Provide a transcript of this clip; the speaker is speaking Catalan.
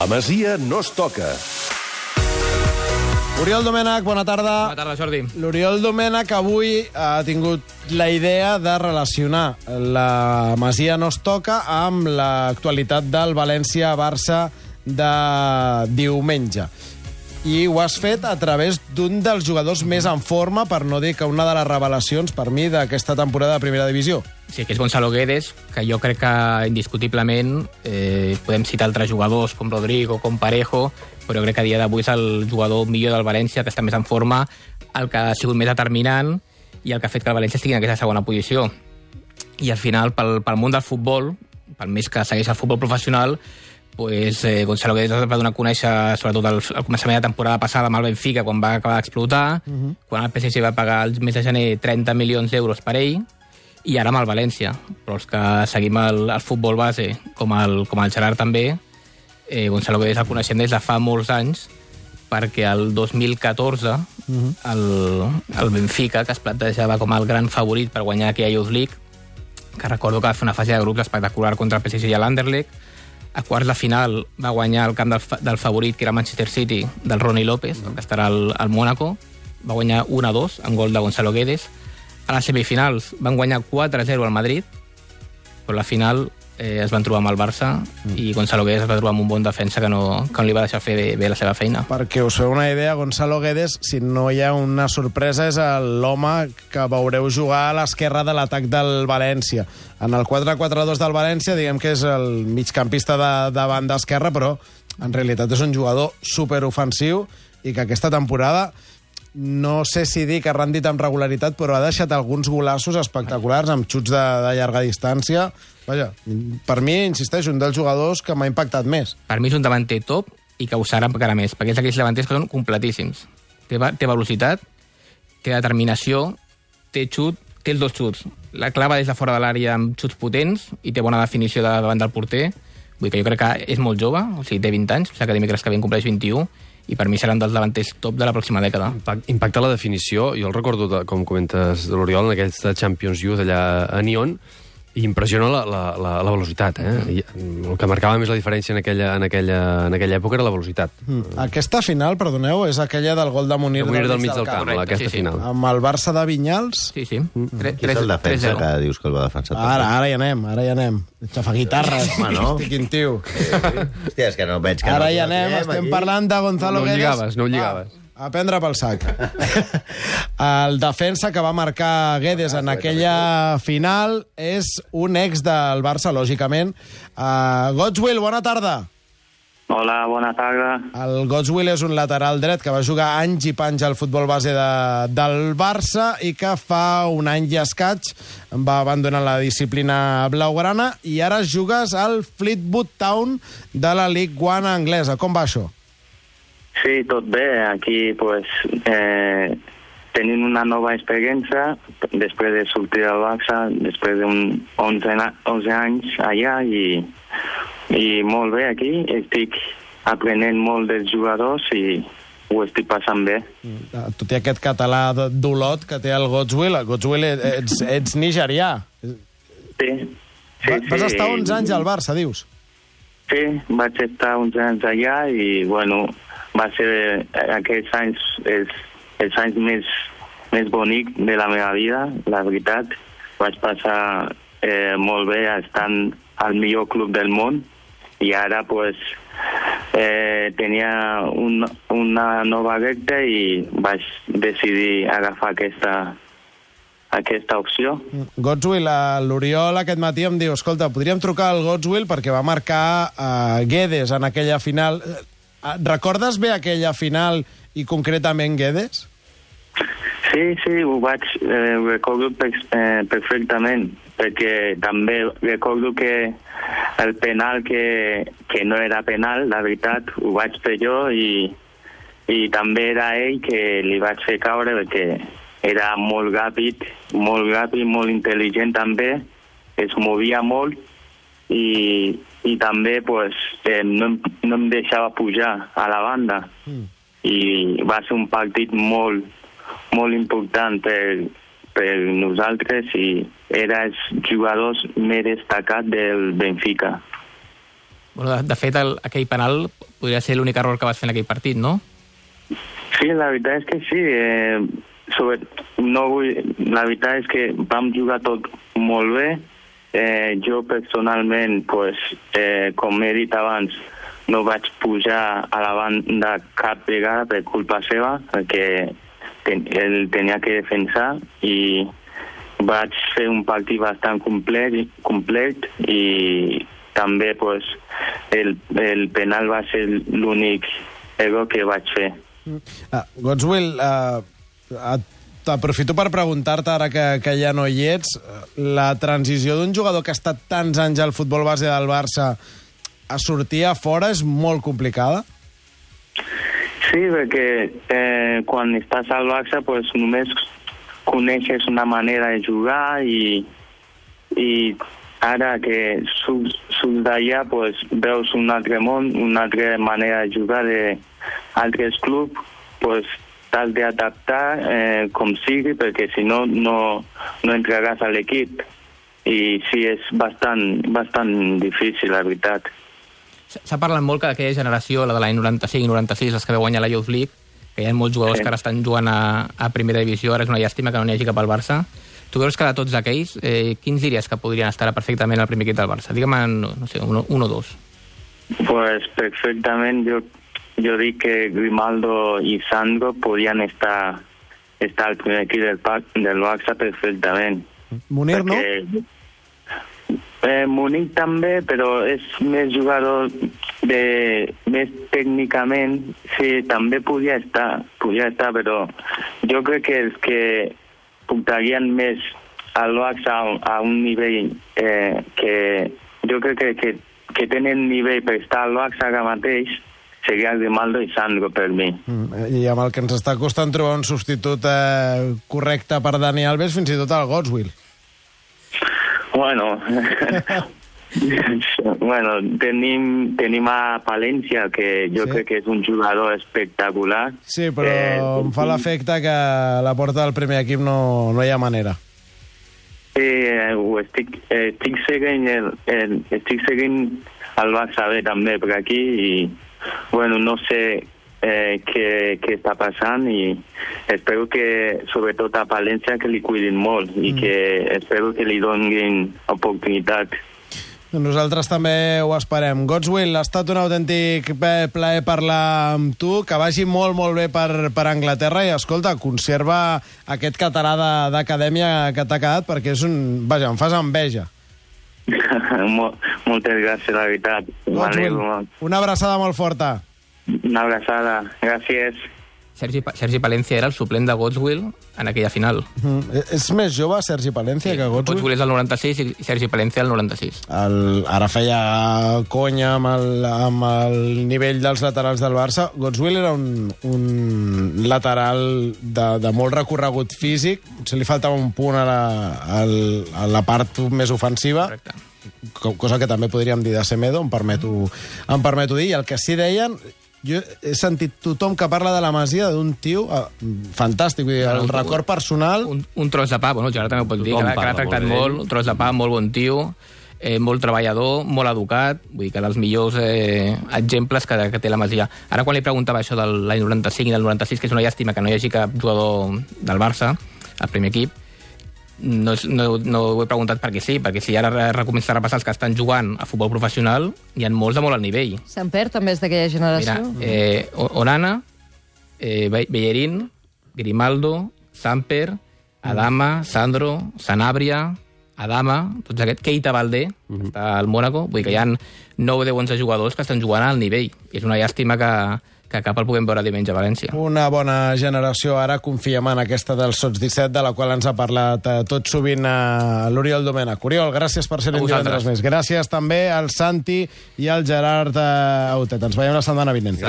La Masia no es toca. Oriol Domènech, bona tarda. Bona tarda, Jordi. L'Oriol Domènech avui ha tingut la idea de relacionar la Masia no es toca amb l'actualitat del València-Barça de diumenge. I ho has fet a través d'un dels jugadors més en forma, per no dir que una de les revelacions, per mi, d'aquesta temporada de Primera Divisió. Sí, que és Gonzalo Guedes, que jo crec que indiscutiblement eh, podem citar altres jugadors com Rodrigo, com Parejo, però crec que a dia d'avui és el jugador millor del València, que està més en forma, el que ha sigut més determinant i el que ha fet que el València estigui en aquesta segona posició. I al final, pel, pel món del futbol, pel més que segueix el futbol professional, pues, eh, Gonzalo Guedes es va donar a conèixer, sobretot al, al començament de temporada passada amb el Benfica, quan va acabar d'explotar, uh -huh. quan el PSG va pagar el mes de gener 30 milions d'euros per ell, i ara amb el València. Però els que seguim el, el futbol base, com el, com el Gerard també, eh, Gonzalo Guedes el coneixem des de fa molts anys, perquè el 2014 uh -huh. el, el Benfica, que es plantejava com el gran favorit per guanyar aquella Youth League, que recordo que va fer una fase de grups espectacular contra el PSG i l'Anderlecht, a quarts de final va guanyar el camp del, del favorit, que era Manchester City, del Ronnie López, que estarà al, al Mónaco. Va guanyar 1-2 amb gol de Gonzalo Guedes. A les semifinals van guanyar 4-0 al Madrid, però la final eh, es van trobar amb el Barça mm. i Gonzalo Guedes es va trobar amb un bon defensa que no, que no li va deixar fer bé, bé la seva feina. Perquè us feu una idea, Gonzalo Guedes, si no hi ha una sorpresa, és l'home que veureu jugar a l'esquerra de l'atac del València. En el 4-4-2 del València, diguem que és el migcampista de, de banda esquerra, però en realitat és un jugador superofensiu i que aquesta temporada no sé si dir que ha rendit amb regularitat, però ha deixat alguns golassos espectaculars amb xuts de, de llarga distància. Vaja, per mi, insisteixo, un dels jugadors que m'ha impactat més. Per mi és un davanter top i que ho serà encara més, perquè és d'aquells davanters que són completíssims. Té, té velocitat, té determinació, té xut, té els dos xuts. La clava des de fora de l'àrea amb xuts potents i té bona definició de davant del porter. Vull dir que jo crec que és molt jove, o sigui, té 20 anys, o sigui, que dimecres que ve en compleix 21, i per mi seran dels davanters top de la pròxima dècada. Impacta la definició. Jo el recordo, de, com comentes, l'Oriol, en aquells de Champions Youth allà a Nyon, i impressiona la, la, la, la velocitat. Eh? I el que marcava més la diferència en aquella, en aquella, en aquella època era la velocitat. Mm. Aquesta final, perdoneu, és aquella del gol de Munir, de Munir del, del mig del camp, Correcte, aquesta sí, sí. final. Amb el Barça de Vinyals. Sí, sí. Tre, Qui és el defensa que dius que el va defensar? Ara, ara hi anem, ara hi anem. Xafaguitarres. Home, no? Hosti, quin tio. Hòstia, és que no veig que Ara no... hi anem, estem parlant de Gonzalo No ho Guedes. lligaves, no ho lligaves. Ah, a prendre pel sac. el defensa que va marcar Guedes en aquella final és un ex del Barça, lògicament. Uh, Godswill, bona tarda. Hola, bona tarda. El Godswill és un lateral dret que va jugar anys i panys al futbol base de, del Barça i que fa un any i escaig va abandonar la disciplina blaugrana i ara jugues al Fleetwood Town de la League One anglesa. Com va això? Sí, tot bé. Aquí, pues, eh, tenint una nova experiència després de sortir del Barça, després d'un 11, na- 11 anys allà i, i molt bé aquí. Estic aprenent molt dels jugadors i ho estic passant bé. Eh, Tot i aquest català d'Olot que té el Godswill, el Godswill ets, ets nigerià. Sí, sí, Va- Vas sí. estar 11 anys al Barça, dius? Sí, vaig estar uns anys allà i, bueno, va ser eh, aquests anys els, els anys més, més bonics de la meva vida, la veritat. Vaig passar eh, molt bé estant al millor club del món i ara, pues, eh, tenia un, una nova repte i vaig decidir agafar aquesta, aquesta opció. Godswill, eh, l'Oriol aquest matí em diu escolta, podríem trucar al Godswill perquè va marcar uh, Guedes en aquella final. Uh, recordes bé aquella final i concretament Guedes? Sí, sí, ho vaig eh, recordo per, eh, perfectament, perquè també recordo que el penal que, que no era penal, la veritat, ho vaig fer jo i, i també era ell que li vaig fer caure perquè era molt ràpid, molt ràpid, molt intel·ligent també, es movia molt i, i també pues, eh, no, em- no em deixava pujar a la banda. Mm. I va ser un partit molt, molt important per, per nosaltres i era els jugadors més destacats del Benfica. Bueno, de, de fet, el, aquell penal podria ser l'únic error que vas fer en aquell partit, no? Sí, la veritat és que sí. Eh, sobre, no vull, la veritat és que vam jugar tot molt bé. Eh, jo personalment, pues, eh, com he dit abans, no vaig pujar a la banda cap vegada per culpa seva, perquè ten, ell tenia que defensar i vaig fer un partit bastant complet, complet i també pues, el, el penal va ser l'únic error que vaig fer. Uh, Godswill, uh, t'aprofito per preguntar-te, ara que, que ja no hi ets, la transició d'un jugador que ha estat tants anys al futbol base del Barça a sortir a fora és molt complicada? Sí, perquè eh, quan estàs al Barça pues, només coneixes una manera de jugar i, i ara que surts, surts d'allà pues, veus un altre món, una altra manera de jugar d'altres clubs, pues, t'has d'adaptar eh, com sigui perquè si no, no, no entraràs a l'equip i sí, és bastant, bastant difícil, la veritat. S'ha parlat molt que d'aquella generació, la de l'any 95 i 96, els que va guanyar la Youth League, que hi ha molts jugadors sí. que ara estan jugant a, a primera divisió, ara és una llàstima que no n'hi hagi cap al Barça. Tu veus que de tots aquells, eh, quins diries que podrien estar perfectament al primer equip del Barça? Digue'm, no, no sé, un, un o dos. Pues perfectament, jo, jo dic que Grimaldo i Sandro podien estar, estar al primer equip del, del Barça perfectament. Munir, perquè, no? Eh, Munic també, però és més jugador de, més tècnicament, sí, també podia estar, podia estar, però jo crec que els que portarien més al Barça a, a un nivell eh, que jo crec que, que, que tenen nivell per estar al Barça ara mateix seria Grimaldo i Sandro per mi. Mm, I amb el que ens està costant trobar un substitut eh, correcte per Dani Alves, fins i tot el Godswill. Bueno, bueno tenim, tenim a Palència, que jo sí. crec que és un jugador espectacular. Sí, però eh, em fa l'efecte que a la porta del primer equip no, no hi ha manera. Sí, eh, ho estic, eh, estic seguint el, el, estic seguint el Barça bé també per aquí i bueno, no sé eh, què, què està passant i espero que, sobretot a Palència, que li cuidin molt mm. i que espero que li donin oportunitat. Nosaltres també ho esperem. Godswill, ha estat un autèntic plaer parlar amb tu, que vagi molt, molt bé per, per Anglaterra i, escolta, conserva aquest català d'acadèmia que t'ha quedat perquè és un... Vaja, em fas enveja. Moltes gràcies, la veritat. Godswill, una abraçada molt forta. Una abraçada, gràcies. Sergi, Sergi Palencia era el suplent de Godswill en aquella final. Mm, és més jove Sergi Palencia sí, que Godswill? Godswill és el 96 i Sergi Palencia el 96. El, ara feia conya amb el, amb el nivell dels laterals del Barça. Godswill era un, un lateral de, de molt recorregut físic. Se li faltava un punt a la, a la part més ofensiva. Correcte cosa que també podríem dir de Semedo, em permeto, em permeto dir, i el que sí deien, jo he sentit tothom que parla de la Masia d'un tio uh, fantàstic, vull dir, el un, record personal... Un, un tros de pa, bueno, Gerard també ho pot dir, que, que l'ha tractat molt, molt, un tros de pa, molt bon tio, eh, molt treballador, molt educat, vull dir que dels millors eh, exemples que, que té la Masia. Ara quan li preguntava això de l'any 95 i del 96, que és una llàstima que no hi hagi cap jugador del Barça, al primer equip, no, no, no ho he preguntat perquè sí, perquè si ara recomençar a repassar els que estan jugant a futbol professional, hi ha molts de molt al nivell. Se'n perd també és d'aquella generació? Mira, eh, Onana, eh, Bellerín, Grimaldo, Samper, Adama, Sandro, Sanabria, Adama, tots aquests, Keita Valdé, uh -huh. està al Mónaco, vull dir que hi ha 9 o 10 11 jugadors que estan jugant al nivell. I és una llàstima que, que cap el puguem veure diumenge a València. Una bona generació. Ara confiem en aquesta del Sots 17, de la qual ens ha parlat eh, tot sovint eh, l'Oriol Domènech. Oriol, gràcies per ser un divendres més. Gràcies també al Santi i al Gerard eh, Autet. Ens veiem la setmana vinent.